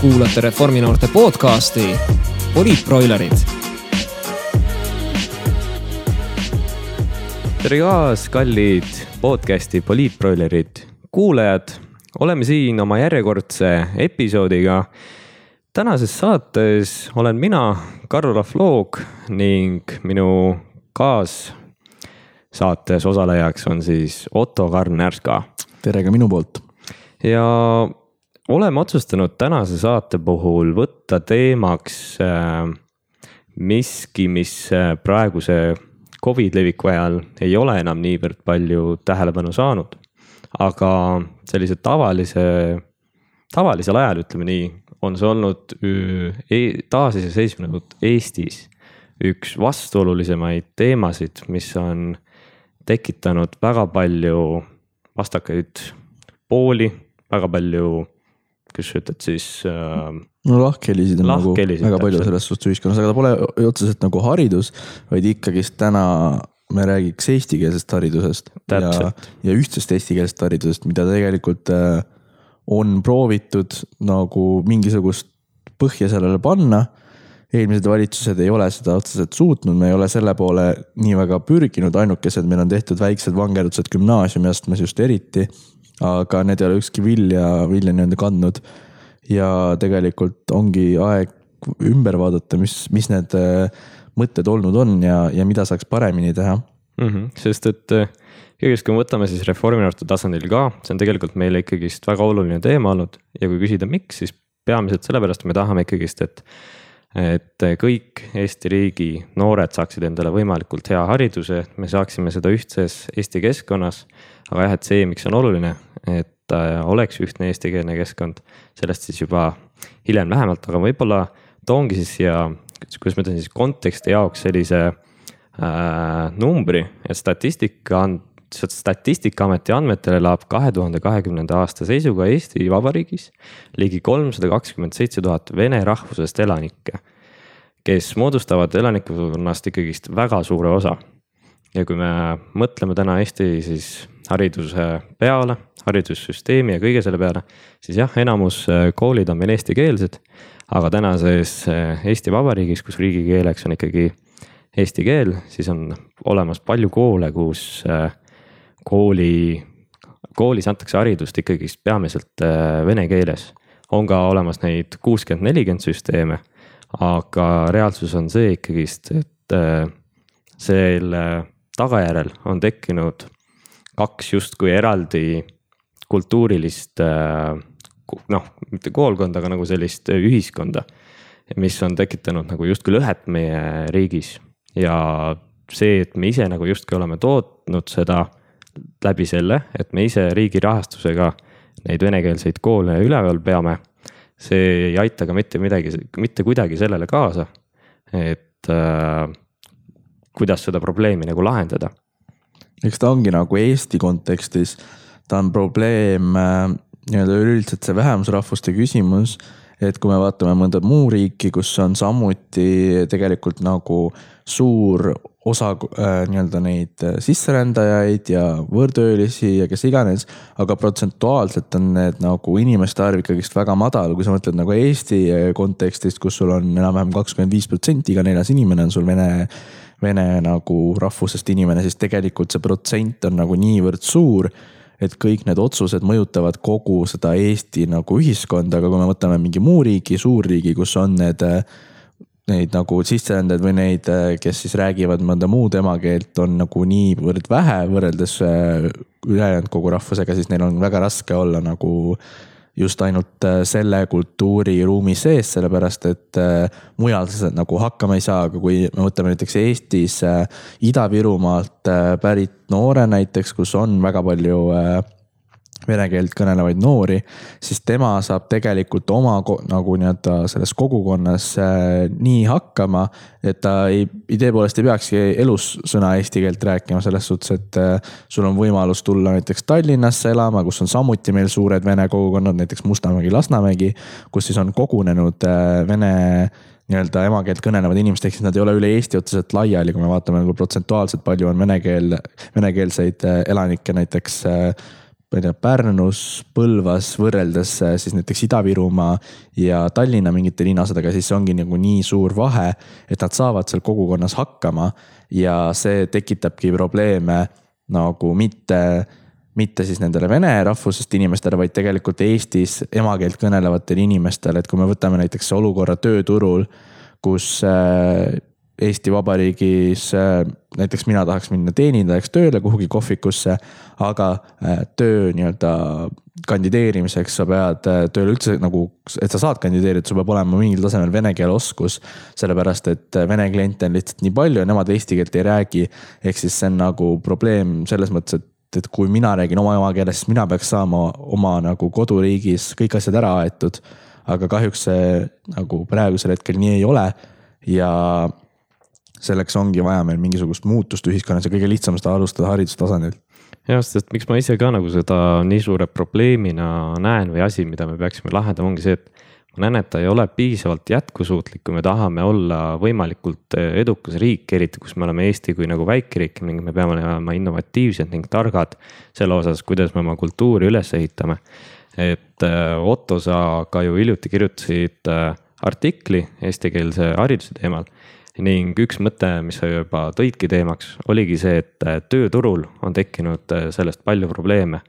kuulate Reforminoorte podcasti Poliitbroilerid. tere taas, kallid podcasti Poliitbroilerid kuulajad. oleme siin oma järjekordse episoodiga. tänases saates olen mina, Karl Lavloog ning minu kaassaates osalejaks on siis Otto Karn-Närska. tere ka minu poolt. ja oleme otsustanud tänase saate puhul võtta teemaks äh, miski, mis äh, praeguse Covid leviku ajal ei ole enam niivõrd palju tähelepanu saanud. aga sellise tavalise, tavalisel ajal, ütleme nii, on see olnud e taasiseseisvunud Eestis üks vastuolulisemaid teemasid, mis on tekitanud väga palju vastakaid pooli, väga palju ütled siis äh,. no lahkhelisid on nagu väga palju selles suhtes ühiskonnas, aga ta pole otseselt nagu haridus, vaid ikkagist täna me räägiks eestikeelsest haridusest ja, ja ühtsest eestikeelsest haridusest, mida tegelikult äh, on proovitud nagu mingisugust põhja sellele panna. eelmised valitsused ei ole seda otseselt suutnud, me ei ole selle poole nii väga pürginud, ainukesed, meil on tehtud väiksed vangerdused gümnaasiumiastmes just eriti aga need ei ole ükski vilja, vilja nii-öelda kandnud. ja tegelikult ongi aeg ümber vaadata, mis, mis need äh, mõtted olnud on ja, ja mida saaks paremini teha mm. -hmm, sest et äh, kõigest, kui me võtame siis Reformierakonna tasandil ka, see on tegelikult meile ikkagist väga oluline teema olnud ja kui küsida, miks, siis peamiselt sellepärast me tahame ikkagist, et et kõik Eesti riigi noored saaksid endale võimalikult hea hariduse, me saaksime seda ühtses Eesti keskkonnas. aga jah, et see, miks on oluline, et äh, oleks ühtne eestikeelne keskkond, sellest siis juba hiljem lähemalt, aga võib-olla toongi siis siia, kuidas ma ütlen siis konteksti jaoks sellise äh, numbri, et statistika on statistikaameti andmetel elab kahe tuhande kahekümnenda aasta seisuga Eesti Vabariigis ligi kolmsada kakskümmend seitse tuhat vene rahvusest elanikke, kes moodustavad elanikkonnast ikkagist väga suure osa. ja kui me mõtleme täna Eesti siis hariduse peale, haridussüsteemi ja kõige selle peale, siis jah, enamus äh, koolid on meil eestikeelsed. aga tänases äh, Eesti Vabariigis, kus riigikeeleks on ikkagi eesti keel, siis on olemas palju koole, kus äh, kooli, koolis antakse haridust ikkagist peamiselt vene keeles. on ka olemas neid kuuskümmend, nelikümmend süsteeme, aga reaalsus on see ikkagist, et selle tagajärjel on tekkinud kaks justkui eraldi kultuurilist äh, noh, mitte koolkonda, aga nagu sellist ühiskonda. mis on tekitanud nagu justkui lõhet meie riigis ja see, et me ise nagu justkui oleme tootnud seda läbi selle, et me ise riigi rahastusega neid venekeelseid koole üleval peame. see ei aita ka mitte midagi, mitte kuidagi sellele kaasa, et äh, kuidas seda probleemi nagu lahendada eks ta ongi nagu Eesti kontekstis, ta on probleem äh, nii-öelda üleüldiselt see vähemusrahvuste küsimus. et kui me vaatame mõnda muu riiki, kus on samuti tegelikult nagu suur osa äh, nii-öelda neid äh, sisserändajaid ja võõrtöölisi ja kes iganes. aga protsentuaalselt on need nagu inimeste arv ikkagist väga madal, kui sa mõtled nagu Eesti kontekstist, kus sul on enam-vähem kakskümmend viis protsenti, iga neljas inimene on sul vene vene nagu rahvusest inimene, siis tegelikult see protsent on nagu niivõrd suur et kõik need otsused mõjutavad kogu seda Eesti nagu ühiskonda, aga kui me võtame mingi muu riigi, suurriigi, kus on need, neid nagu sisserändajaid või neid, kes siis räägivad mõnda muud emakeelt, on nagu niivõrd vähe võrreldes ülejäänud kogu rahvusega, siis neil on väga raske olla nagu just ainult äh, selle kultuuriruumi sees, sellepärast et äh, mujal sa nagu hakkama ei saa, aga kui me võtame näiteks Eestis äh, Ida-Virumaalt pärit noore näiteks, kus on väga palju vene keelt kõnelevaid noori, siis tema saab tegelikult oma nagu nii-öelda selles kogukonnas äh, nii hakkama, et ta ei, idee poolest ei peakski elus sõna eesti keelt rääkima, selles suhtes, et äh, sul on võimalus tulla näiteks Tallinnasse elama, kus on samuti meil suured vene kogukonnad, näiteks Mustamägi, Lasnamägi, kus siis on kogunenud äh, vene nii-öelda emakeelt kõnelevad inimesed, ehk siis nad ei ole üle Eesti otseselt laiali, kui me vaatame nagu protsentuaalselt palju on vene keel, venekeelseid elanikke näiteks ma ei tea, Pärnus, Põlvas võrreldes äh, siis näiteks Ida-Virumaa ja Tallinna mingite linnaosadega, siis ongi nagu nii suur vahe, et nad saavad seal kogukonnas hakkama ja see tekitabki probleeme nagu mitte mitte siis nendele vene rahvusest inimestele, vaid tegelikult Eestis emakeelt kõnelevatele inimestele, et kui me võtame näiteks olukorra tööturul, kus äh, Eesti Vabariigis äh, näiteks mina tahaks minna teenindajaks tööle kuhugi kohvikusse, aga äh, töö nii-öelda kandideerimiseks sa pead tööle üldse nagu, et sa saad kandideerida, sul peab olema mingil tasemel vene keele oskus. sellepärast, et vene kliente on lihtsalt nii palju ja nemad eesti keelt ei räägi. ehk siis see on nagu probleem selles mõttes, et et kui mina räägin oma emakeeles, siis mina peaks saama oma nagu koduriigis kõik asjad ära aetud. aga kahjuks see nagu praegusel hetkel nii ei ole ja selleks ongi vaja meil mingisugust muutust ühiskonnas ja kõige lihtsam seda alustada haridustasandil jah, sest miks ma ise ka nagu seda nii suure probleemina näen või asi, mida me peaksime lahendama, ongi see, et ma näen, et ta ei ole piisavalt jätkusuutlik, kui me tahame olla võimalikult eh, edukas riik, eriti kus me oleme Eesti kui nagu väikeriik ning me peame olema innovatiivsed ning targad selle osas, kuidas me oma kultuuri üles ehitame. et eh, Otto, sa ka ju hiljuti kirjutasid eh, artikli eestikeelse hariduse teemal ning üks mõte, mis sa juba tõidki teemaks, oligi see, et tööturul on tekkinud sellest palju probleeme.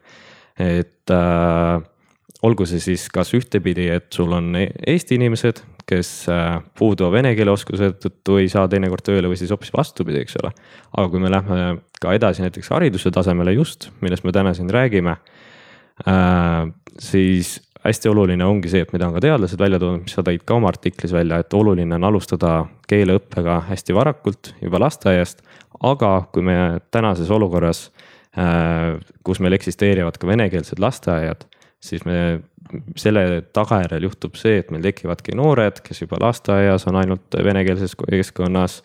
et äh, olgu see siis kas ühtepidi, et sul on e-, Eesti inimesed, kes äh, puuduva vene keele oskuse tõttu ei saa teinekord tööle või siis hoopis vastupidi, eks ole. aga kui me lähme ka edasi näiteks hariduse tasemele just, millest me täna siin räägime. Äh, siis hästi oluline ongi see, et mida on ka teadlased välja toonud, mis sa tõid ka oma artiklis välja, et oluline on alustada keeleõppega hästi varakult, juba lasteaiast. aga kui me tänases olukorras, äh, kus meil eksisteerivad ka venekeelsed lasteaiad siis me selle tagajärjel juhtub see, et meil tekivadki noored, kes juba lasteaias on ainult venekeelses keskkonnas,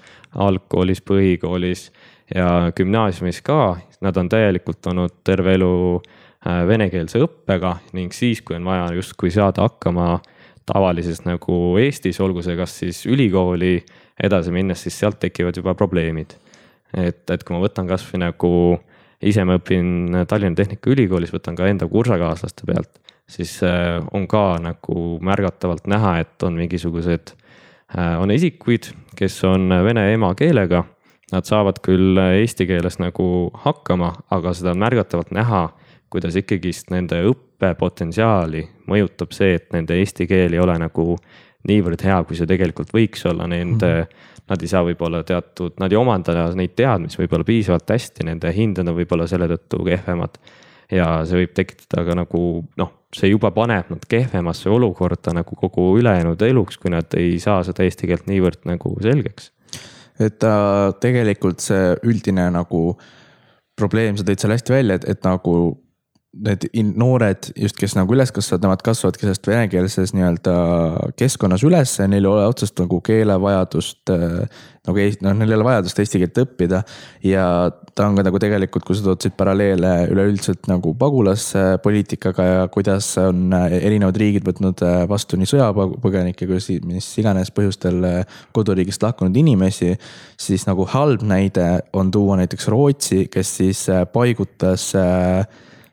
algkoolis, põhikoolis ja gümnaasiumis ka. Nad on täielikult olnud terve elu äh, venekeelse õppega ning siis, kui on vaja justkui saada hakkama tavalises nagu Eestis, olgu see kas siis ülikooli edasi minnes, siis sealt tekivad juba probleemid. et, et kui ma võtan kasvõi nagu ise ma õpin Tallinna Tehnikaülikoolis, võtan ka enda kursakaaslaste pealt, siis äh, on ka nagu märgatavalt näha, et on mingisugused, äh, on isikuid, kes on vene emakeelega. Nad saavad küll eesti keeles nagu hakkama, aga seda on märgatavalt näha, kuidas ikkagist nende õppepotentsiaali mõjutab see, et nende eesti keel ei ole nagu niivõrd hea, kui see tegelikult võiks olla nende mm. -hmm nad ei saa võib-olla teatud, nad ei omanda neid teadmisi võib-olla piisavalt hästi, nende hinded on võib-olla selle tõttu kehvemad. ja see võib tekitada ka nagu noh, see juba paneb nad kehvemasse olukorda nagu kogu ülejäänud eluks, kui nad ei saa seda eesti keelt niivõrd nagu selgeks. et äh, tegelikult see üldine nagu probleem, sa tõid selle hästi välja, et, et nagu need noored just, kes nagu üles kasvavad, nemad kasvavadki sellest venekeelses nii-öelda keskkonnas üles, neil ei ole otsest nagu keelevajadust. Äh, nagu Eesti, noh, neil ei ole vajadust eesti keelt õppida ja ta on ka nagu tegelikult, kui sa tood siit paralleele üleüldiselt nagu pagulaspoliitikaga ja kuidas on äh, erinevad riigid võtnud äh, vastu nii sõjapõgenikke kui mis iganes põhjustel koduriigist lahkunud inimesi. siis nagu halb näide on tuua näiteks Rootsi, kes siis paigutas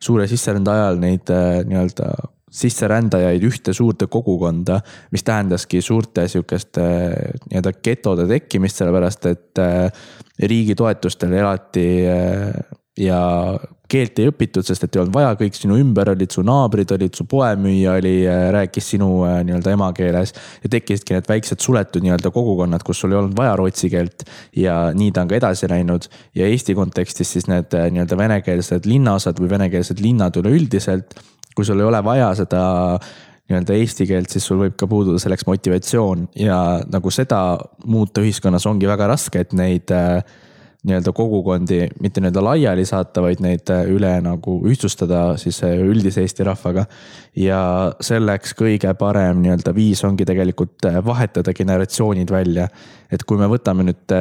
suure sisserände ajal neid äh, nii-öelda sisserändajaid ühte suurde kogukonda, mis tähendaski suurte sihukeste äh, nii-öelda getode tekkimist, sellepärast et äh, riigi toetustel elati ja keelt ei õpitud, sest et ei olnud vaja, kõik sinu ümber olid su naabrid, olid su poemüüja oli, rääkis sinu nii-öelda emakeeles. ja tekkisidki need väiksed suletud nii-öelda kogukonnad, kus sul ei olnud vaja rootsi keelt ja nii ta on ka edasi läinud. ja Eesti kontekstis siis need nii-öelda venekeelsed linnaosad või venekeelsed linnad üleüldiselt, kui sul ei ole vaja seda nii-öelda eesti keelt, siis sul võib ka puududa selleks motivatsioon ja nagu seda muuta ühiskonnas ongi väga raske, et neid äh, nii-öelda kogukondi mitte nii-öelda laiali saata, vaid neid äh, üle nagu ühtsustada siis äh, üldise Eesti rahvaga. ja selleks kõige parem nii-öelda viis ongi tegelikult äh, vahetada generatsioonid välja. et kui me võtame nüüd,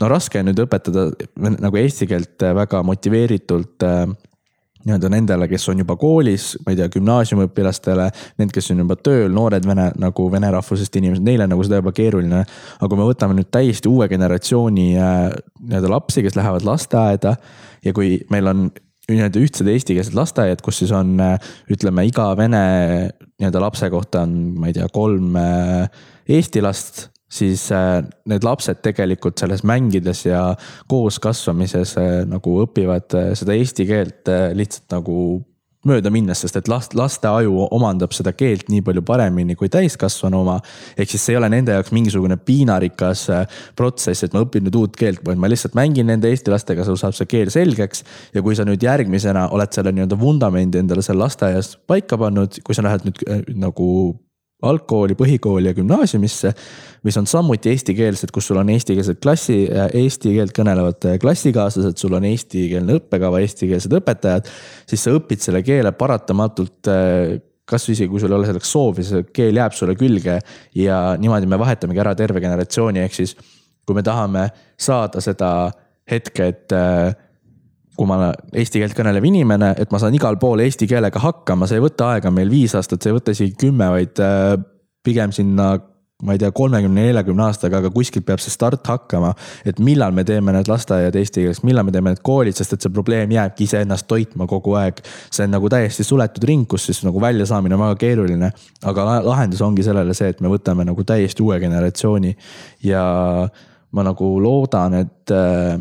no raske on nüüd õpetada nagu eesti keelt väga motiveeritult nii-öelda nendele, kes on juba koolis, ma ei tea, gümnaasiumiõpilastele, need, kes on juba tööl, noored vene nagu vene rahvusest inimesed, neile nagu seda juba keeruline. aga kui me võtame nüüd täiesti uue generatsiooni äh, nii-öelda lapsi, kes lähevad lasteaeda ja kui meil on nii-öelda ühtsed eestikeelsed lasteaiad, kus siis on, ütleme, iga vene nii-öelda lapse kohta on, ma ei tea, kolm eesti last siis need lapsed tegelikult selles mängides ja koos kasvamises nagu õpivad seda eesti keelt lihtsalt nagu mööda minnes, sest et last, laste aju omandab seda keelt nii palju paremini kui täiskasvanu oma. ehk siis see ei ole nende jaoks mingisugune piinarikas äh, protsess, et ma õpin nüüd uut keelt, vaid ma lihtsalt mängin nende eesti lastega, sul saab see keel selgeks. ja kui sa nüüd järgmisena oled selle nii-öelda vundamendi endale seal lasteaias paika pannud, kui sa lähed nüüd äh, nagu algkooli, põhikooli ja gümnaasiumisse, mis on samuti eestikeelsed, kus sul on eestikeelsed klassi, eesti keelt kõnelevad klassikaaslased, sul on eestikeelne õppekava, eestikeelsed õpetajad. siis sa õpid selle keele paratamatult kasvõi isegi, kui sul ei ole selleks soovi, see keel jääb sulle külge ja niimoodi me vahetamegi ära terve generatsiooni, ehk siis kui me tahame saada seda hetke, et kui ma eesti keelt kõnelev inimene, et ma saan igal pool eesti keelega hakkama, see ei võta aega meil viis aastat, see ei võta isegi kümme, vaid äh, pigem sinna ma ei tea, kolmekümne, neljakümne aastaga, aga kuskilt peab see start hakkama. et millal me teeme need lasteaiad eesti keeles, millal me teeme need koolid, sest et see probleem jääbki iseennast toitma kogu aeg. see on nagu täiesti suletud ring, kus siis nagu väljasaamine on väga keeruline. aga lahendus ongi sellele see, et me võtame nagu täiesti uue generatsiooni ja ma nagu loodan, et äh,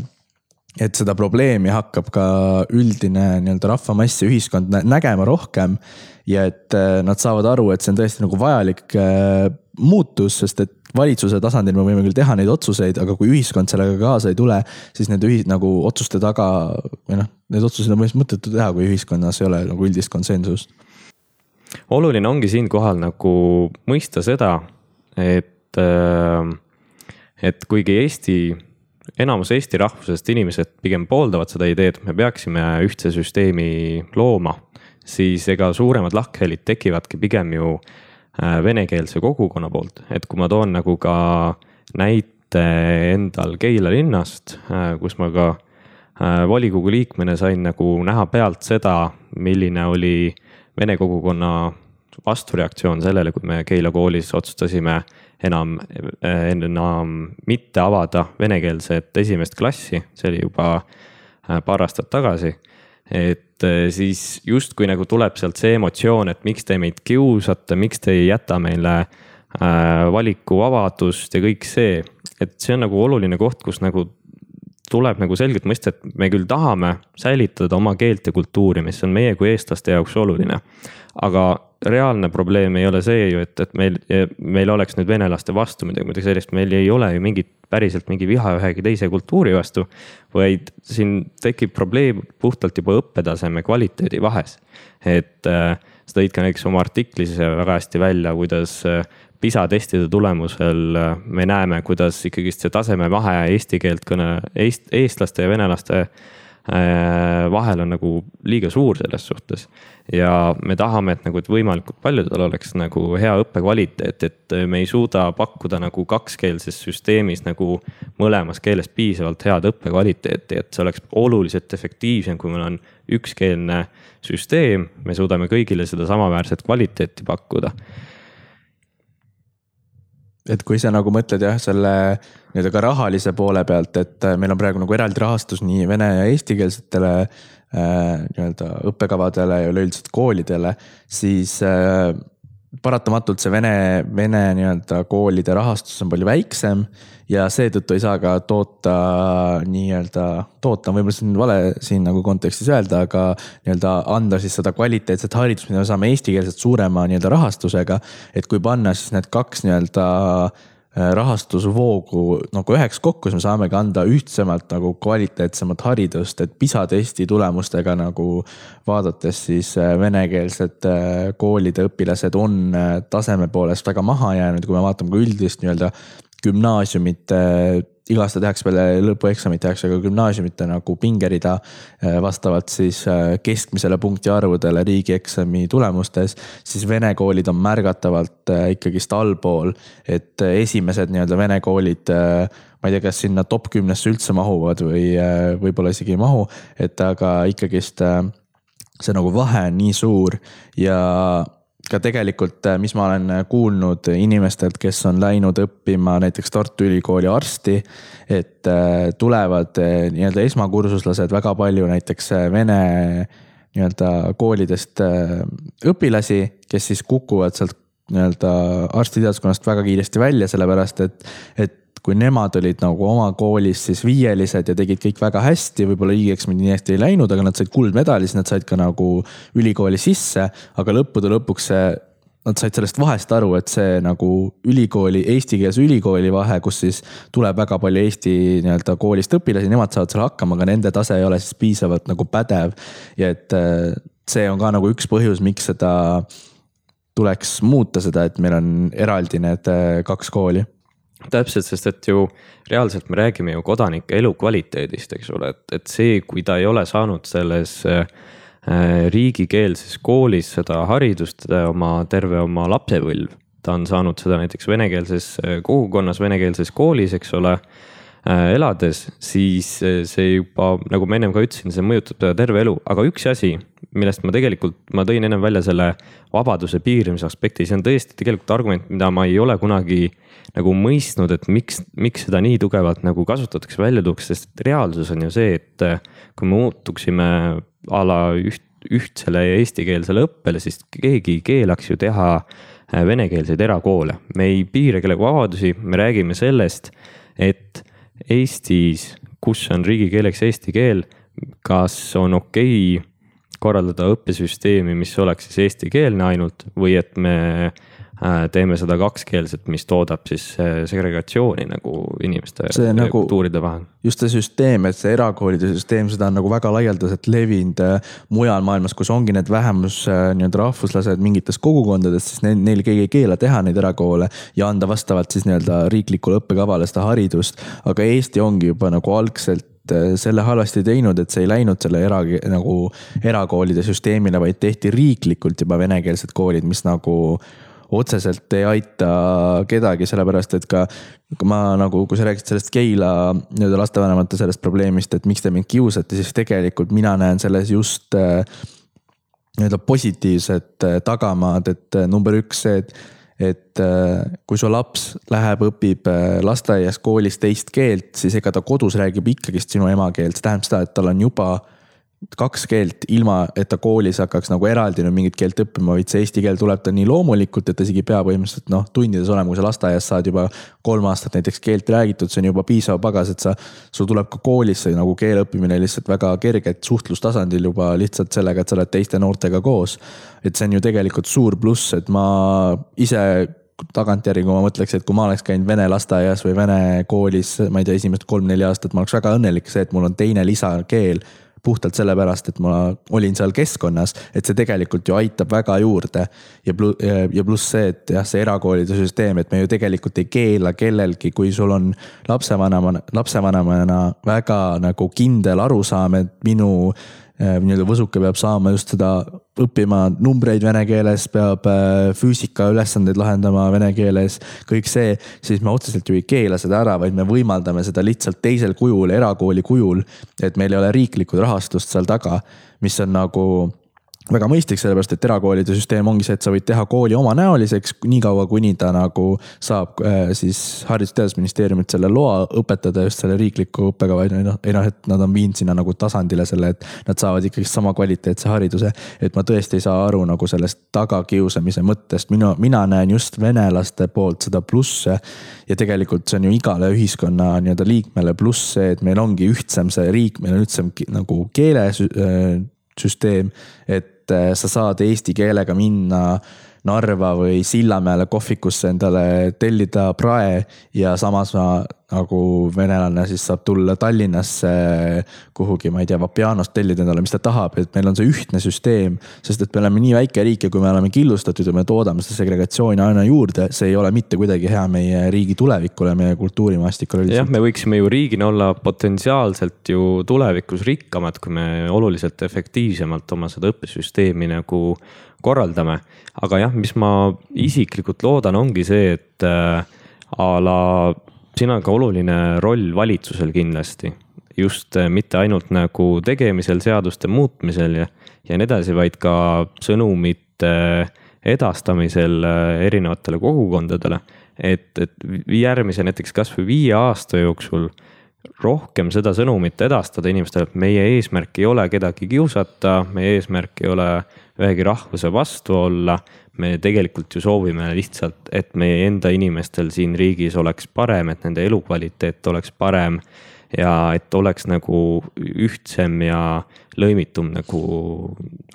et seda probleemi hakkab ka üldine nii-öelda rahvamass ja ühiskond nägema rohkem. ja et äh, nad saavad aru, et see on tõesti nagu vajalik äh, muutus, sest et valitsuse tasandil me võime küll teha neid otsuseid, aga kui ühiskond sellega kaasa ei tule, siis need ühi-, nagu otsuste taga või noh, need otsused on põhimõtteliselt mõttetu teha, kui ühiskonnas ei ole nagu üldist konsensust. oluline ongi siinkohal nagu mõista seda, et, äh, et kuigi Eesti enamus Eesti rahvusest inimesed pigem pooldavad seda ideed, me peaksime ühtse süsteemi looma, siis ega suuremad lahkhelid tekivadki pigem ju äh, venekeelse kogukonna poolt, et kui ma toon nagu ka näite endal Keila linnast, äh, kus ma ka äh, volikogu liikmena sain nagu näha pealt seda, milline oli vene kogukonna vastureaktsioon sellele, kui me Keila koolis otsustasime enam, enam mitte avada venekeelset esimest klassi, see oli juba äh, paar aastat tagasi. et äh, siis justkui nagu tuleb sealt see emotsioon, et miks te meid kiusate, miks te ei jäta meile valikuvabadust ja kõik see, et see on nagu oluline koht, kus nagu tuleb nagu selgelt mõista, et me küll tahame säilitada oma keelt ja kultuuri, mis on meie kui eestlaste jaoks oluline. aga reaalne probleem ei ole see ju, et, et meil, meil oleks nüüd venelaste vastu midagi, midagi sellist, meil ei ole ju mingit, päriselt mingi viha ühegi teise kultuuri vastu. vaid siin tekib probleem puhtalt juba õppetaseme kvaliteedi vahes. et äh, sa tõid ka näiteks oma artiklis väga hästi välja, kuidas äh, PISA testide tulemusel äh, me näeme, kuidas ikkagist see tasemevahe eesti keelt kõne, eest, eestlaste ja venelaste äh, vahel on nagu liiga suur selles suhtes. Ja me tahame, et nagu, et võimalikult paljudel oleks nagu hea õppekvaliteet, et me ei suuda pakkuda nagu kakskeelses süsteemis nagu mõlemas keeles piisavalt head õppekvaliteeti, et see oleks oluliselt efektiivsem, kui meil on ükskeelne süsteem, me suudame kõigile seda samaväärset kvaliteeti pakkuda et kui sa nagu mõtled jah, selle nii-öelda ka rahalise poole pealt, et meil on praegu nagu eraldi rahastus nii vene ja eestikeelsetele Äh, nii-öelda õppekavadele ja üleüldiselt koolidele, siis äh, paratamatult see vene, vene nii-öelda koolide rahastus on palju väiksem ja seetõttu ei saa ka toota nii-öelda, toota on võib-olla siin vale siin nagu kontekstis öelda, aga nii-öelda anda siis seda kvaliteetset haridust, mida me saame eestikeelselt suurema nii-öelda rahastusega. et kui panna siis need kaks nii-öelda Äh, rahastusvoogu nagu üheks kokku, siis me saamegi anda ühtsemalt nagu kvaliteetsemat haridust, et PISA testi tulemustega nagu vaadates siis äh, venekeelsed äh, koolide õpilased on taseme poolest väga maha jäänud, kui me vaatame ka üldist nii-öelda gümnaasiumite iga aasta tehakse peale lõpueksamit, tehakse ka gümnaasiumite nagu pingerida äh, vastavalt siis äh, keskmisele punktiarvudele riigieksami tulemustes. siis vene koolid on märgatavalt äh, ikkagist allpool, et esimesed nii-öelda vene koolid ma ei tea, kas sinna top kümnesse üldse mahuvad või võib-olla isegi ei mahu, et aga ikkagist see nagu vahe on nii suur ja ka tegelikult, äh, mis ma olen kuulnud inimestelt, kes on läinud õppima näiteks Tartu Ülikooli arsti. et tulevad nii-öelda esmakursuslased väga palju näiteks vene nii-öelda koolidest õpilasi, kes siis kukuvad sealt nii-öelda arstiteaduskonnast väga kiiresti välja, sellepärast et, et kui nemad olid nagu oma koolis siis viielised ja tegid kõik väga hästi, võib-olla riigieksamid nii hästi ei läinud, aga nad said kuldmedali, siis nad said ka nagu ülikooli sisse. aga lõppude lõpuks see, nad said sellest vahest aru, et see nagu ülikooli, eestikeelse ülikooli vahe, kus siis tuleb väga palju Eesti nii-öelda koolist õpilasi, nemad saavad seal hakkama, aga nende tase ei ole siis piisavalt nagu pädev. ja et äh, see on ka nagu üks põhjus, miks seda tuleks muuta seda, et meil on eraldi need äh, kaks kooli täpselt, sest et ju reaalselt me räägime ju kodanike elukvaliteedist, eks ole, et, et see, kui ta ei ole saanud selles äh, riigikeelses koolis seda haridust äh, oma terve oma lapsepõlv. ta on saanud seda näiteks venekeelses äh, kogukonnas, venekeelses koolis, eks ole äh, elades, siis äh, see juba, nagu ma ennem ka ütlesin, see mõjutab teda terve elu, aga üks asi, millest ma tegelikult, ma tõin ennem välja selle vabaduse piiramise aspekti, see on tõesti tegelikult argument, mida ma ei ole kunagi nagu mõistnud, et miks, miks seda nii tugevalt nagu kasutatakse, välja tuuakse, sest reaalsus on ju see, et äh, kui me muutuksime a la üht, ühtsele eestikeelsele õppele, siis keegi ei keelaks ju teha äh, venekeelseid erakoole. me ei piira kellegi vabadusi, me räägime sellest, et Eestis, kus on riigikeeleks eesti keel, kas on okei okay korraldada õppesüsteemi, mis oleks siis eestikeelne ainult või et me äh, teeme seda kakskeelset, mis toodab siis äh, segregatsiooni nagu inimeste see ja nagu, kultuuride vahel. just see süsteem, et see erakoolide süsteem, seda on nagu väga laialdaselt levinud äh, mujal maailmas, kus ongi need vähemus nii-öelda rahvuslased mingites kogukondades, siis neil, neil keegi ei keela teha neid erakoole ja anda vastavalt siis nii-öelda riiklikule õppekavale seda haridust. aga Eesti ongi juba nagu algselt Äh, selle halvasti teinud, et see ei läinud selle era, nagu erakoolide süsteemile, vaid tehti riiklikult juba venekeelsed koolid, mis nagu otseselt ei aita kedagi, sellepärast et ka ma nagu, kui sa rääkisid sellest Keila nii-öelda lastevanemate sellest probleemist, et miks te mind kiusate, siis tegelikult mina näen selles just äh, nii-öelda positiivset äh, tagamaad, et number üks see, et et äh, kui su laps läheb, õpib äh, lasteaias, koolis teist keelt, siis ega ta kodus räägib ikkagist sinu emakeelt, see tähendab seda, et tal on juba kaks keelt, ilma et ta koolis hakkaks nagu eraldi nüüd mingit keelt õppima, vaid see eesti keel tuleb tal nii loomulikult, et ta isegi ei pea põhimõtteliselt noh, tundides olema, kui sa lasteaias saad juba kolm aastat näiteks keelt räägitud, see on juba piisav pagas, et sa, sul tuleb ka koolis see nagu keele õppimine lihtsalt väga kergelt suhtlustasandil juba lihtsalt sellega, et sa oled teiste noortega koos. et see on ju tegelikult suur pluss, et ma ise tagantjärgi, kui ma mõtleks, et kui ma oleks käinud vene lasteaias või vene koolis, ma ei tea, esimesed kolm-neli aastat, ma oleks väga õnnelik see, et mul on teine lisakeel puhtalt sellepärast, et ma olin seal keskkonnas, et see tegelikult ju aitab väga juurde. ja pluss, ja pluss see, et jah, see erakoolide süsteem, et me ju tegelikult ei keela kellelgi, kui sul on lapsevanemana, lapsevanemana väga nagu kindel arusaam, et minu nii-öelda võsuke peab saama just seda õppima numbreid vene keeles, peab äh, füüsika ülesandeid lahendama vene keeles, kõik see, siis me otseselt ju ei keela seda ära, vaid me võimaldame seda lihtsalt teisel kujul, erakooli kujul. et meil ei ole riiklikku rahastust seal taga, mis on nagu väga mõistlik, sellepärast et erakoolide süsteem ongi see, et sa võid teha kooli omanäoliseks niikaua, kuni ta nagu saab äh, siis Haridus- ja Teadusministeeriumilt selle loa õpetada just selle riikliku õppekava, noh, ei noh, et nad on viinud sinna nagu tasandile selle, et nad saavad ikkagi sama kvaliteetse hariduse. et ma tõesti ei saa aru nagu sellest tagakiusamise mõttest, minu, mina näen just venelaste poolt seda plusse. ja tegelikult see on ju igale ühiskonna nii-öelda liikmele pluss see, et meil ongi ühtsem see riik, meil on ühtsem nagu keele äh, süsteem, et et sa saad eesti keelega minna Narva või Sillamäele kohvikusse endale tellida prae ja samas ma nagu venelane siis saab tulla Tallinnasse kuhugi, ma ei tea, Vapianost tellida endale, mis ta tahab, et meil on see ühtne süsteem. sest et me oleme nii väike riik ja kui me oleme killustatud ja me toodame seda segregatsiooni aina juurde, see ei ole mitte kuidagi hea meie riigi tulevikule, meie kultuurimaastikule. jah, me võiksime ju riigina olla potentsiaalselt ju tulevikus rikkamad, kui me oluliselt efektiivsemalt oma seda õppesüsteemi nagu korraldame. aga jah, mis ma isiklikult loodan, ongi see, et äh, a la siin on ka oluline roll valitsusel kindlasti. just äh, mitte ainult nagu tegemisel, seaduste muutmisel ja, ja nii edasi, vaid ka sõnumite edastamisel äh, erinevatele kogukondadele. et, et järgmise näiteks kasvõi viie aasta jooksul rohkem seda sõnumit edastada inimestele, et meie eesmärk ei ole kedagi kiusata, meie eesmärk ei ole ühegi rahvuse vastu olla. me tegelikult ju soovime lihtsalt, et meie enda inimestel siin riigis oleks parem, et nende elukvaliteet oleks parem ja et oleks nagu ühtsem ja lõimitum nagu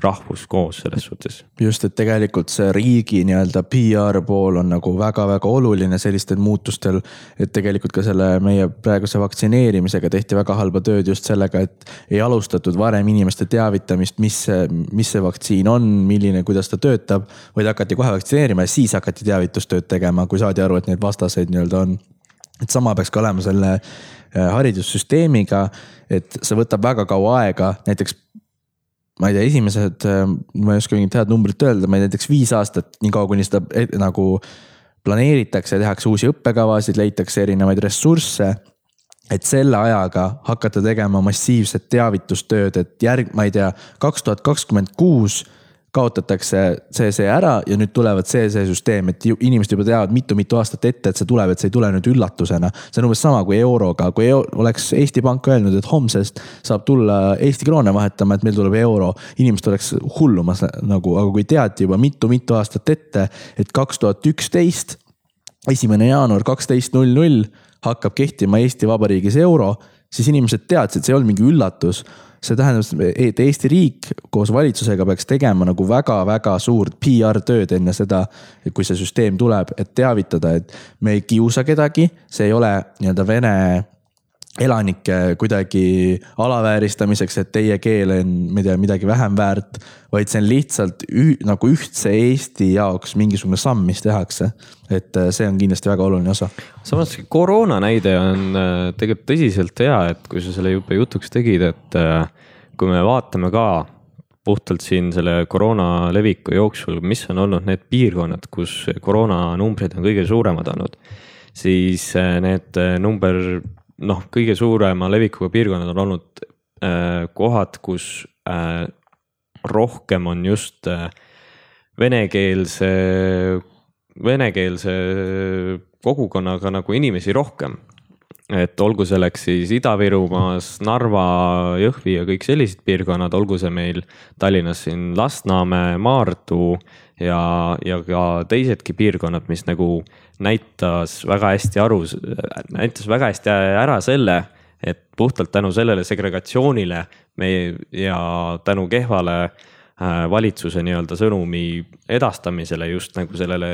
rahvus koos selles suhtes. just, et tegelikult see riigi nii-öelda PR pool on nagu väga-väga oluline sellistel muutustel. et tegelikult ka selle meie praeguse vaktsineerimisega tehti väga halba tööd just sellega, et ei alustatud varem inimeste teavitamist, mis mis see vaktsiin on, milline, kuidas ta töötab. vaid hakati kohe vaktsineerima ja siis hakati teavitustööd tegema, kui saadi aru, et neid vastaseid nii-öelda on. Et sama peaks ka olema selle Äh, haridussüsteemiga, et see võtab väga kaua aega, näiteks ma ei tea, esimesed, äh, ma ei oska mingit head numbrit öelda, ma ei tea, näiteks viis aastat, niikaua kuni seda nagu planeeritakse, tehakse uusi õppekavasid, leitakse erinevaid ressursse. et selle ajaga hakata tegema massiivset teavitustööd, et järg, ma ei tea, kaks tuhat kakskümmend kuus kaotatakse see ära ja nüüd tulevad see süsteem, et inimesed juba teavad mitu-mitu aastat ette, et see tuleb, et see ei tule nüüd üllatusena. see on umbes sama kui euroga, kui euro, oleks Eesti Pank öelnud, et homsest saab tulla Eesti kroone vahetama, et meil tuleb euro. inimesed oleks hullumas nagu, aga kui teati juba mitu-mitu aastat ette, et kaks tuhat üksteist, esimene jaanuar kaksteist null null hakkab kehtima Eesti Vabariigis euro, siis inimesed teadsid, see ei olnud mingi üllatus see tähendab, et Eesti riik koos valitsusega peaks tegema nagu väga-väga suurt PR tööd enne seda, kui see süsteem tuleb, et teavitada, et me ei kiusa kedagi, see ei ole nii-öelda Vene elanike kuidagi alavääristamiseks, et teie keel on, ma ei tea, midagi vähem väärt. vaid see on lihtsalt üh, nagu ühtse Eesti jaoks mingisugune samm, mis tehakse. et äh, see on kindlasti väga oluline osa. samas koroona näide on äh, tegelikult tõsiselt hea, et kui sa selle juba jutuks tegid, et äh, kui me vaatame ka puhtalt siin selle koroona leviku jooksul, mis on olnud need piirkonnad, kus koroonanumbrid on kõige suuremad olnud, siis need number noh, kõige suurema levikuga piirkonnad on olnud äh, kohad, kus äh, rohkem on just äh, venekeelse, venekeelse kogukonnaga nagu inimesi rohkem. et olgu selleks siis Ida-Virumaas, Narva, Jõhvi ja kõik sellised piirkonnad, olgu see meil Tallinnas siin Lasnamäe, Maardu ja, ja ka teisedki piirkonnad, mis nagu näitas väga hästi aru, näitas väga hästi ära selle, et puhtalt tänu sellele segregatsioonile me ja tänu kehvale äh, valitsuse nii-öelda sõnumi edastamisele just nagu sellele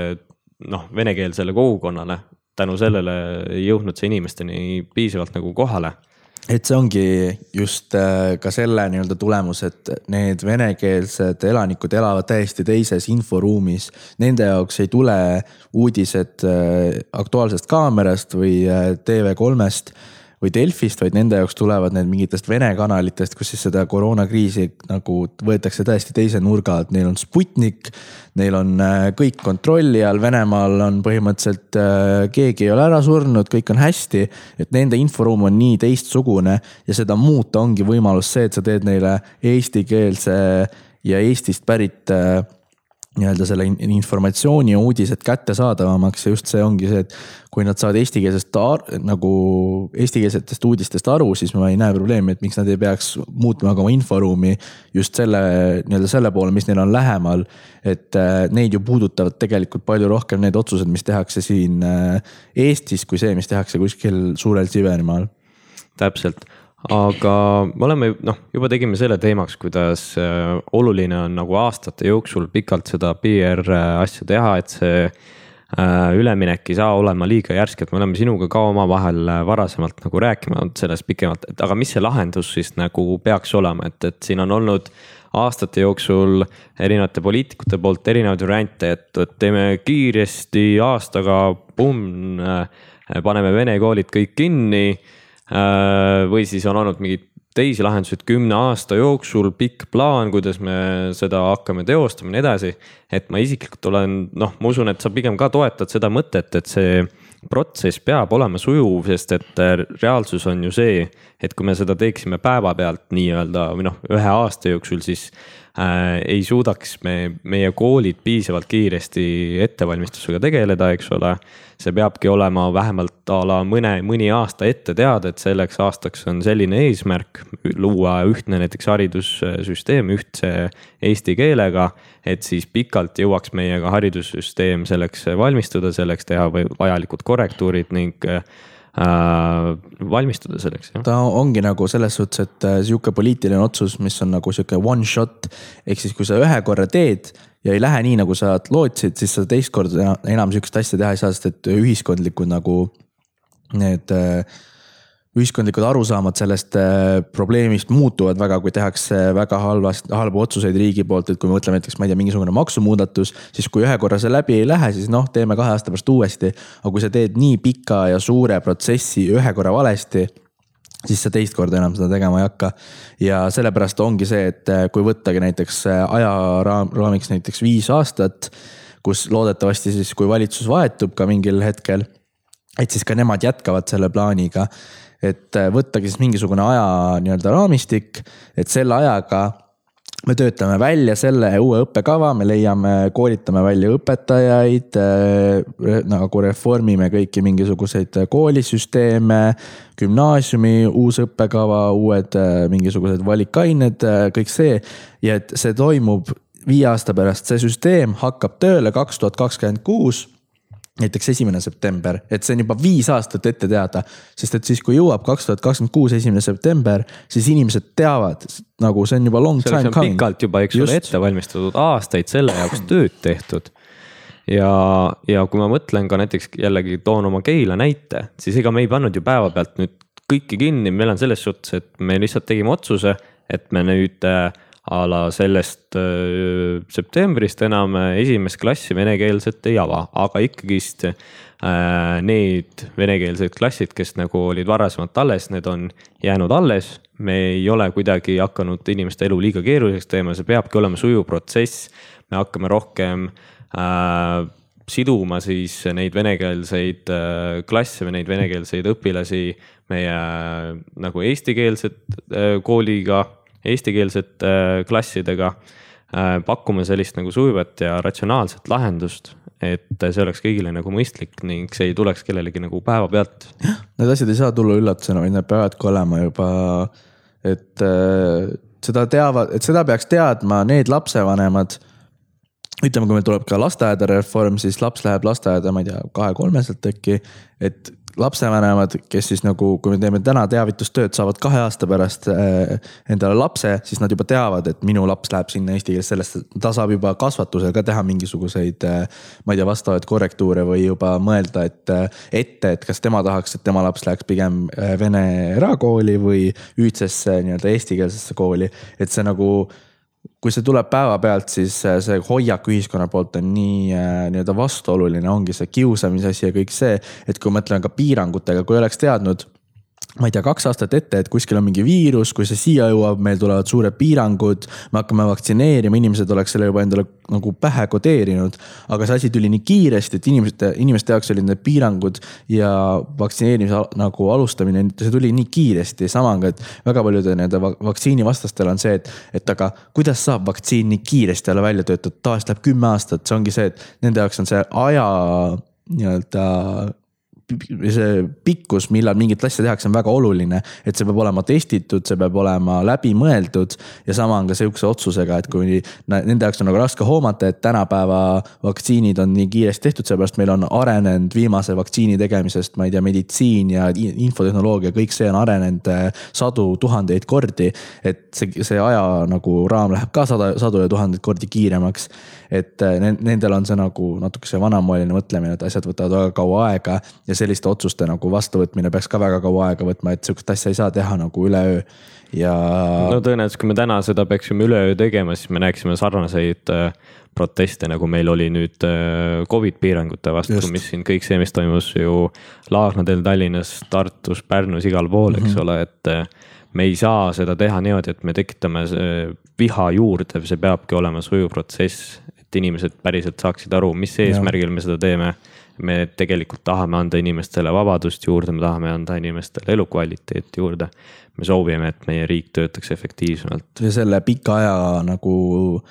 noh, venekeelsele kogukonnale, tänu sellele ei jõudnud see inimesteni piisavalt nagu kohale et see ongi just äh, ka selle nii-öelda tulemus, et need venekeelsed elanikud elavad täiesti teises inforuumis. Nende jaoks ei tule uudised äh, Aktuaalsest Kaamerast või äh, TV3-st või Delfist, vaid nende jaoks tulevad need mingitest Vene kanalitest, kus siis seda koroonakriisi nagu võetakse täiesti teise nurga alt, neil on Sputnik. Neil on äh, kõik kontrolli all, Venemaal on põhimõtteliselt äh, keegi ei ole ära surnud, kõik on hästi. et nende inforuum on nii teistsugune ja seda muuta ongi võimalus see, et sa teed neile eestikeelse ja Eestist pärit äh, nii-öelda selle informatsiooni ja uudised kättesaadavamaks ja just see ongi see, et kui nad saavad eestikeelsest nagu eestikeelsetest uudistest aru, siis ma ei näe probleemi, et miks nad ei peaks muutma ka oma inforuumi just selle nii-öelda selle poole, mis neil on lähemal. et äh, neid ju puudutavad tegelikult palju rohkem need otsused, mis tehakse siin äh, Eestis, kui see, mis tehakse kuskil suurel Siberimaal. täpselt aga me oleme noh, juba tegime selle teemaks, kuidas äh, oluline on nagu aastate jooksul pikalt seda PR äh, asja teha, et see äh, üleminek ei saa olema liiga järsk, et me oleme sinuga ka omavahel varasemalt nagu rääkinud sellest pikemalt, et aga mis see lahendus siis nagu peaks olema, et, et siin on olnud aastate jooksul erinevate poliitikute poolt erinevaid variante, et, et teeme kiiresti aastaga, pumm, paneme vene koolid kõik kinni või siis on olnud mingeid teisi lahendusi, et kümne aasta jooksul pikk plaan, kuidas me seda hakkame teostama ja nii edasi. et ma isiklikult olen, noh, ma usun, et sa pigem ka toetad seda mõtet, et see protsess peab olema sujuv, sest et reaalsus on ju see, et kui me seda teeksime päevapealt nii-öelda või noh, ühe aasta jooksul, siis äh, ei suudaks me, meie koolid piisavalt kiiresti ettevalmistusega tegeleda, eks ole. see peabki olema vähemalt a la mõne, mõni aasta ette teada, et selleks aastaks on selline eesmärk, luua ühtne näiteks haridussüsteem ühtse eesti keelega. et siis pikalt jõuaks meiega haridussüsteem selleks valmistuda, selleks teha vajalikud korrektuurid ning valmistuda selleks. ta ongi nagu selles suhtes, et äh, sihuke poliitiline otsus, mis on nagu sihuke one shot. ehk siis, kui sa ühe korra teed ja ei lähe nii, nagu sa lootsid, siis sa teist korda enam sihukest asja teha ei saa, sest et ühiskondlikud nagu need äh, ühiskondlikud arusaamad sellest äh, probleemist muutuvad väga, kui tehakse väga halvast, halbu otsuseid riigi poolt, et kui me mõtleme näiteks, ma ei tea, mingisugune maksumuudatus. siis kui ühe korra see läbi ei lähe, siis noh, teeme kahe aasta pärast uuesti. aga kui sa teed nii pika ja suure protsessi ühe korra valesti siis sa teist korda enam seda tegema ei hakka. ja sellepärast ongi see, et äh, kui võttagi näiteks äh, ajaraamiks näiteks viis aastat, kus loodetavasti siis, kui valitsus vahetub ka mingil hetkel, et siis ka nemad jätkavad selle plaaniga et äh, võttagi siis mingisugune aja nii-öelda raamistik, et selle ajaga me töötame välja selle uue õppekava, me leiame, koolitame välja õpetajaid äh,. nagu reformime kõiki mingisuguseid koolisüsteeme, gümnaasiumi uus õppekava, uued äh, mingisugused valikained kõik see. ja et see toimub viie aasta pärast, see süsteem hakkab tööle kaks tuhat kakskümmend kuus näiteks esimene september, et see on juba viis aastat ette teada. sest et siis, kui jõuab kaks tuhat kakskümmend kuus esimene september, siis inimesed teavad, nagu see on juba long time coming. pikalt juba, eks ole, ette valmistatud, aastaid selle jaoks tööd tehtud. ja, ja kui ma mõtlen ka näiteks jällegi toon oma Keila näite, siis ega me ei pannud ju päevapealt nüüd kõiki kinni, meil on selles suhtes, et me lihtsalt tegime otsuse, et me nüüd äh, a la sellest äh, septembrist enam äh, esimest klassi venekeelset ei ava, aga ikkagist äh, need venekeelsed klassid, kes nagu olid varasemalt alles, need on jäänud alles. me ei ole kuidagi hakanud inimeste elu liiga keeruliseks teema, see peabki olema sujuv protsess. me hakkame rohkem äh, siduma siis neid venekeelseid äh, klasse või neid venekeelseid õpilasi meie äh, nagu eestikeelset äh, kooliga eestikeelsete äh, klassidega. Äh, pakkuma sellist nagu sujuvat ja ratsionaalset lahendust, et see oleks kõigile nagu mõistlik ning see ei tuleks kellelegi nagu päevapealt. need asjad ei saa tulla üllatusena, vaid need peavadki olema juba, et äh, seda teavad, et seda peaks teadma need lapsevanemad ütleme, kui meil tuleb ka lasteaeda reform, siis laps läheb lasteaeda, ma ei tea, kahe-kolmeselt äkki. et lapsevanemad, kes siis nagu, kui me teeme täna teavitustööd, saavad kahe aasta pärast äh, endale lapse, siis nad juba teavad, et minu laps läheb sinna eesti keeles sellesse, ta saab juba kasvatusel ka teha mingisuguseid, äh, ma ei tea, vastavaid korrektuure või juba mõelda, et äh, ette, et kas tema tahaks, et tema laps läheks pigem vene erakooli või ühtsesse nii-öelda eestikeelsesse kooli, et see nagu kui see tuleb päevapealt, siis äh, see hoiak ühiskonna poolt on nii äh, nii-öelda vastuoluline, ongi see kiusamise asi ja kõik see, et kui mõtleme ka piirangutega, kui oleks teadnud ma ei tea, kaks aastat ette, et kuskil on mingi viirus, kui see siia jõuab, meil tulevad suured piirangud. me hakkame vaktsineerima, inimesed oleks selle juba endale nagu pähe kodeerinud. aga see asi tuli nii kiiresti, et inimeste, inimeste jaoks olid need piirangud ja vaktsineerimise nagu alustamine, see tuli nii kiiresti. sama on ka, et väga paljude nende vaktsiinivastastel on see, et, et aga kuidas saab vaktsiin nii kiiresti olla välja töötatud, tavaliselt läheb kümme aastat, see ongi see, et nende jaoks on see aja nii-öelda see pikkus, millal mingit asja tehakse, on väga oluline. et see peab olema testitud, see peab olema läbimõeldud ja sama on ka sihukese otsusega, et kui nende jaoks on nagu raske hoomata, et tänapäeva vaktsiinid on nii kiiresti tehtud, sellepärast meil on arenenud viimase vaktsiini tegemisest, ma ei tea, meditsiin ja infotehnoloogia, kõik see on arenenud äh, sadu, tuhandeid kordi. et see, see aja nagu raam läheb ka sada, sadu ja tuhandeid kordi kiiremaks et äh, nendel on see nagu natuke see vanamoeline mõtlemine, et asjad võtavad väga kaua aega ja selliste otsuste nagu vastuvõtmine peaks ka väga kaua aega võtma, et sihukest asja ei saa teha nagu üleöö ja. no tõenäoliselt, kui me täna seda peaksime üleöö tegema, siis me näeksime sarnaseid äh, proteste, nagu meil oli nüüd äh, Covid piirangute vastu, mis siin kõik see, mis toimus ju Laagnadel, Tallinnas, Tartus, Pärnus, igal pool, eks mm -hmm. ole, et me ei saa seda teha niimoodi, et me tekitame viha juurde, see peabki olema sujuv protsess et inimesed päriselt saaksid aru, mis eesmärgil me seda teeme. me tegelikult tahame anda inimestele vabadust juurde, me tahame anda inimestele elukvaliteeti juurde. me soovime, et meie riik töötaks efektiivsemalt. ja selle pika aja nagu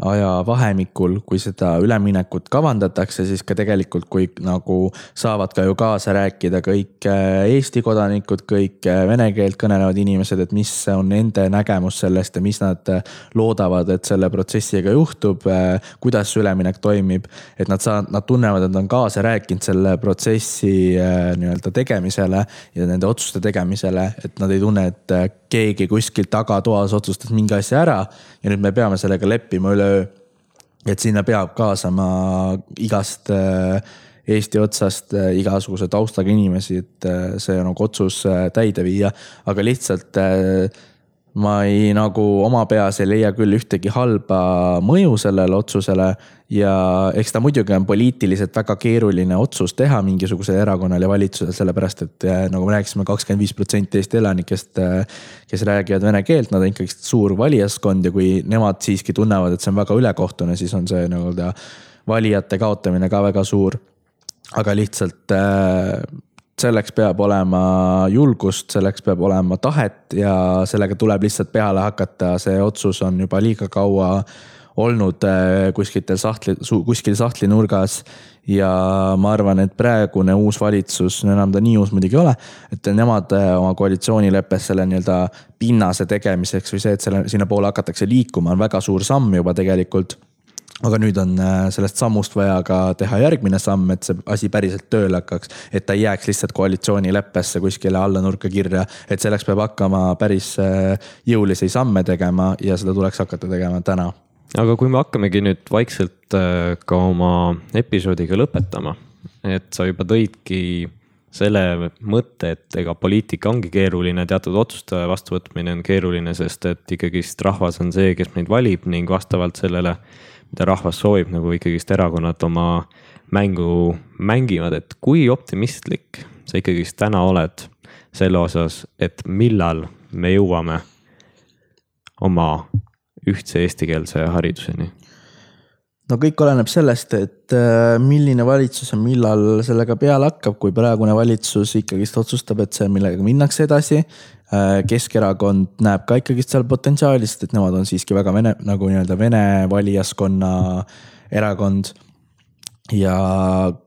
ajavahemikul, kui seda üleminekut kavandatakse, siis ka tegelikult, kui nagu saavad ka ju kaasa rääkida kõik äh, Eesti kodanikud, kõik äh, vene keelt kõnelevad inimesed, et mis on nende nägemus sellest ja mis nad äh, loodavad, et selle protsessiga juhtub. kuidas see üleminek toimib, et nad saavad, nad tunnevad, et nad on kaasa rääkinud selle protsessi nii-öelda tegemisele ja nende otsuste tegemisele, et nad ei tunne, et keegi kuskil tagatoas otsustas mingi asja ära ja nüüd me peame sellega leppima üleöö. et sinna peab kaasama igast äh, Eesti otsast äh, igasuguse taustaga inimesi, et äh, see nagu otsus täide viia, aga lihtsalt ma ei nagu oma peas ei leia küll ühtegi halba mõju sellele otsusele. ja eks ta muidugi on poliitiliselt väga keeruline otsus teha mingisugusel erakonnal ja valitsusel, sellepärast et eh, nagu me rääkisime, kakskümmend viis protsenti Eesti elanikest, eh, kes räägivad vene keelt, nad on ikkagi suur valijaskond ja kui nemad siiski tunnevad, et see on väga ülekohtune, siis on see nii-öelda valijate kaotamine ka väga suur. aga lihtsalt äh, selleks peab olema julgust, selleks peab olema tahet ja sellega tuleb lihtsalt peale hakata, see otsus on juba liiga kaua olnud äh, kuskitel sahtli, kuskil sahtlinurgas. ja ma arvan, et praegune uus valitsus, no enam ta nii uus muidugi ei ole, et nemad äh, oma koalitsioonileppes selle nii-öelda pinnase tegemiseks või see, et selle, sinnapoole hakatakse liikuma, on väga suur samm juba tegelikult aga nüüd on äh, sellest sammust vaja ka teha järgmine samm, et see asi päriselt tööle hakkaks. et ta ei jääks lihtsalt koalitsioonileppesse kuskile alla nurka kirja, et selleks peab hakkama päris äh, jõulisi samme tegema ja seda tuleks hakata tegema täna. aga kui me hakkamegi nüüd vaikselt äh, ka oma episoodiga lõpetama, et sa juba tõidki selle mõtte, et ega poliitika ongi keeruline, teatud otsuste vastuvõtmine on keeruline, sest et ikkagist rahvas on see, kes meid valib ning vastavalt sellele mida rahvas soovib, nagu ikkagist erakonnad oma mängu mängivad, et kui optimistlik sa ikkagist täna oled selle osas, et millal me jõuame oma ühtse eestikeelse hariduseni? no kõik oleneb sellest, et äh, milline valitsus ja millal sellega peale hakkab, kui praegune valitsus ikkagist otsustab, et see, millega minnakse edasi. Äh, Keskerakond näeb ka ikkagist seal potentsiaali, sest et nemad on siiski väga vene, nagu nii-öelda vene valijaskonna erakond. ja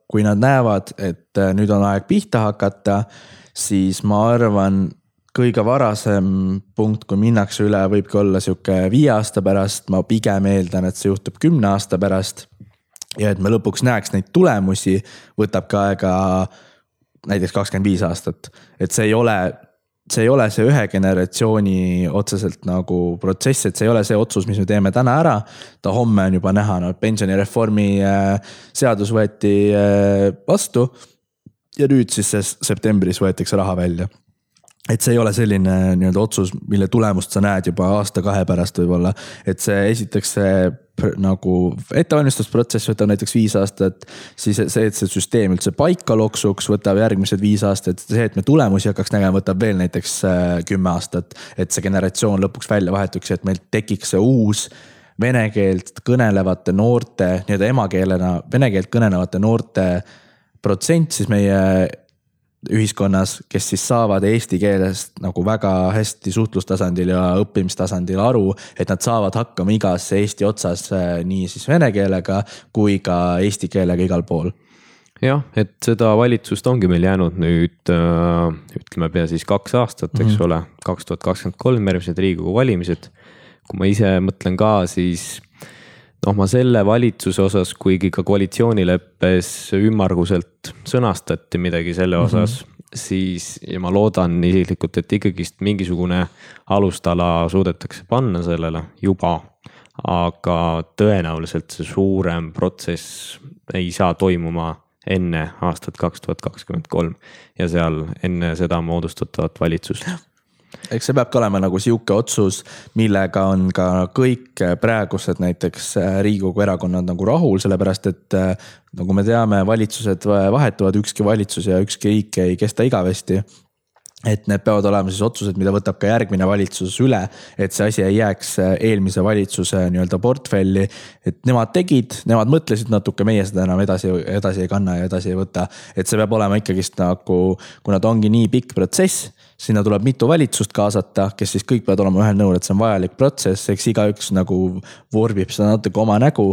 kui nad näevad, et äh, nüüd on aeg pihta hakata, siis ma arvan kõige varasem punkt, kui minnakse üle, võibki olla sihuke viie aasta pärast, ma pigem eeldan, et see juhtub kümne aasta pärast. ja et me lõpuks näeks neid tulemusi, võtab ka aega näiteks kakskümmend viis aastat, et see ei ole see ei ole see ühe generatsiooni otseselt nagu protsess, et see ei ole see otsus, mis me teeme täna ära. ta homme on juba näha, no pensionireformi äh, seadus võeti äh, vastu. ja nüüd siis septembris võetakse raha välja et see ei ole selline nii-öelda otsus, mille tulemust sa näed juba aasta-kahe pärast võib-olla. et see esiteks see nagu ettevalmistusprotsess võtab näiteks viis aastat. siis see, et see süsteem üldse paika loksuks, võtab järgmised viis aastat. see, et me tulemusi hakkaks nägema, võtab veel näiteks äh, kümme aastat. et see generatsioon lõpuks välja vahetuks ja et meil tekiks see uus vene keelt kõnelevate noorte, nii-öelda emakeelena vene keelt kõnelevate noorte protsent siis meie ühiskonnas, kes siis saavad eesti keelest nagu väga hästi suhtlustasandil ja õppimistasandil aru, et nad saavad hakkama igas Eesti otsas nii siis vene keelega kui ka eesti keelega igal pool jah, et seda valitsust ongi meil jäänud nüüd äh, ütleme pea siis kaks aastat, eks mm -hmm. ole, kaks tuhat kakskümmend kolm järgmised riigikogu valimised. kui ma ise mõtlen ka, siis noh, ma selle valitsuse osas, kuigi ka koalitsioonileppes ümmarguselt sõnastati midagi selle mhm. osas mm, -hmm. siis ja ma loodan isiklikult, et ikkagist mingisugune alustala suudetakse panna sellele juba. aga tõenäoliselt see suurem protsess ei saa toimuma enne aastat kaks tuhat kakskümmend kolm ja seal enne seda moodustatavat valitsust eks see peabki olema nagu sihuke otsus, millega on ka kõik praegused näiteks äh, riigikogu erakonnad nagu rahul, sellepärast et äh, nagu me teame, valitsused vahetuvad, ükski valitsus ja ükski riik ei kesta igavesti. et need peavad olema siis otsused, mida võtab ka järgmine valitsus üle, et see asi ei jääks äh, eelmise valitsuse nii-öelda portfelli. et nemad tegid, nemad mõtlesid natuke, meie seda enam edasi, edasi ei kanna ja edasi ei võta. et see peab olema ikkagist nagu, kuna ta ongi nii pikk protsess, sinna tuleb mitu valitsust kaasata, kes siis kõik peavad olema ühel nõul, et see on vajalik protsess, eks igaüks nagu vormib seda natuke oma nägu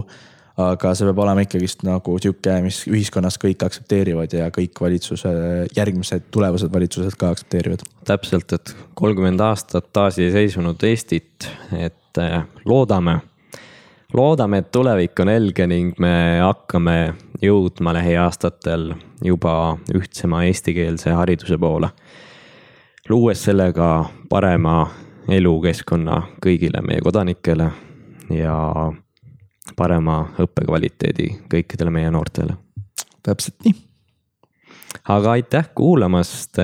aga see peab olema ikkagist nagu sihuke, mis ühiskonnas kõik aktsepteerivad ja kõik valitsuse, järgmised tulevased valitsused ka aktsepteerivad. täpselt, et kolmkümmend aastat taasiseseisvunud Eestit, et eh, loodame, loodame, et tulevik on helge ning me hakkame jõudma lähiaastatel juba ühtsema eestikeelse hariduse poole. Luues sellega parema elukeskkonna kõigile meie kodanikele ja parema õppekvaliteedi kõikidele meie noortele. täpselt nii. aga aitäh kuulamast,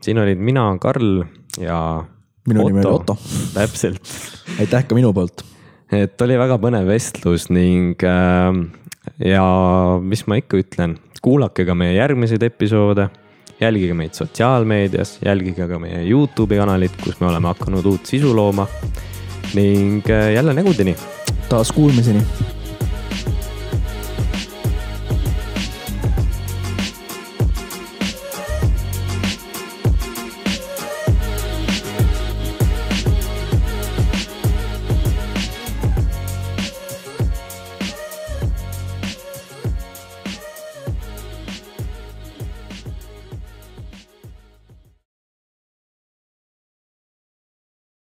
siin olid mina, Karl ja. minu Otto. nimi oli Otto. täpselt. aitäh ka minu poolt. et oli väga põnev vestlus ning äh, ja mis ma ikka ütlen, kuulake ka meie järgmiseid episoode jälgige meid sotsiaalmeedias, jälgige ka meie Youtube'i kanalit, kus me oleme hakanud uut sisu looma. ning äh, jälle nägudeni taas kuulmiseni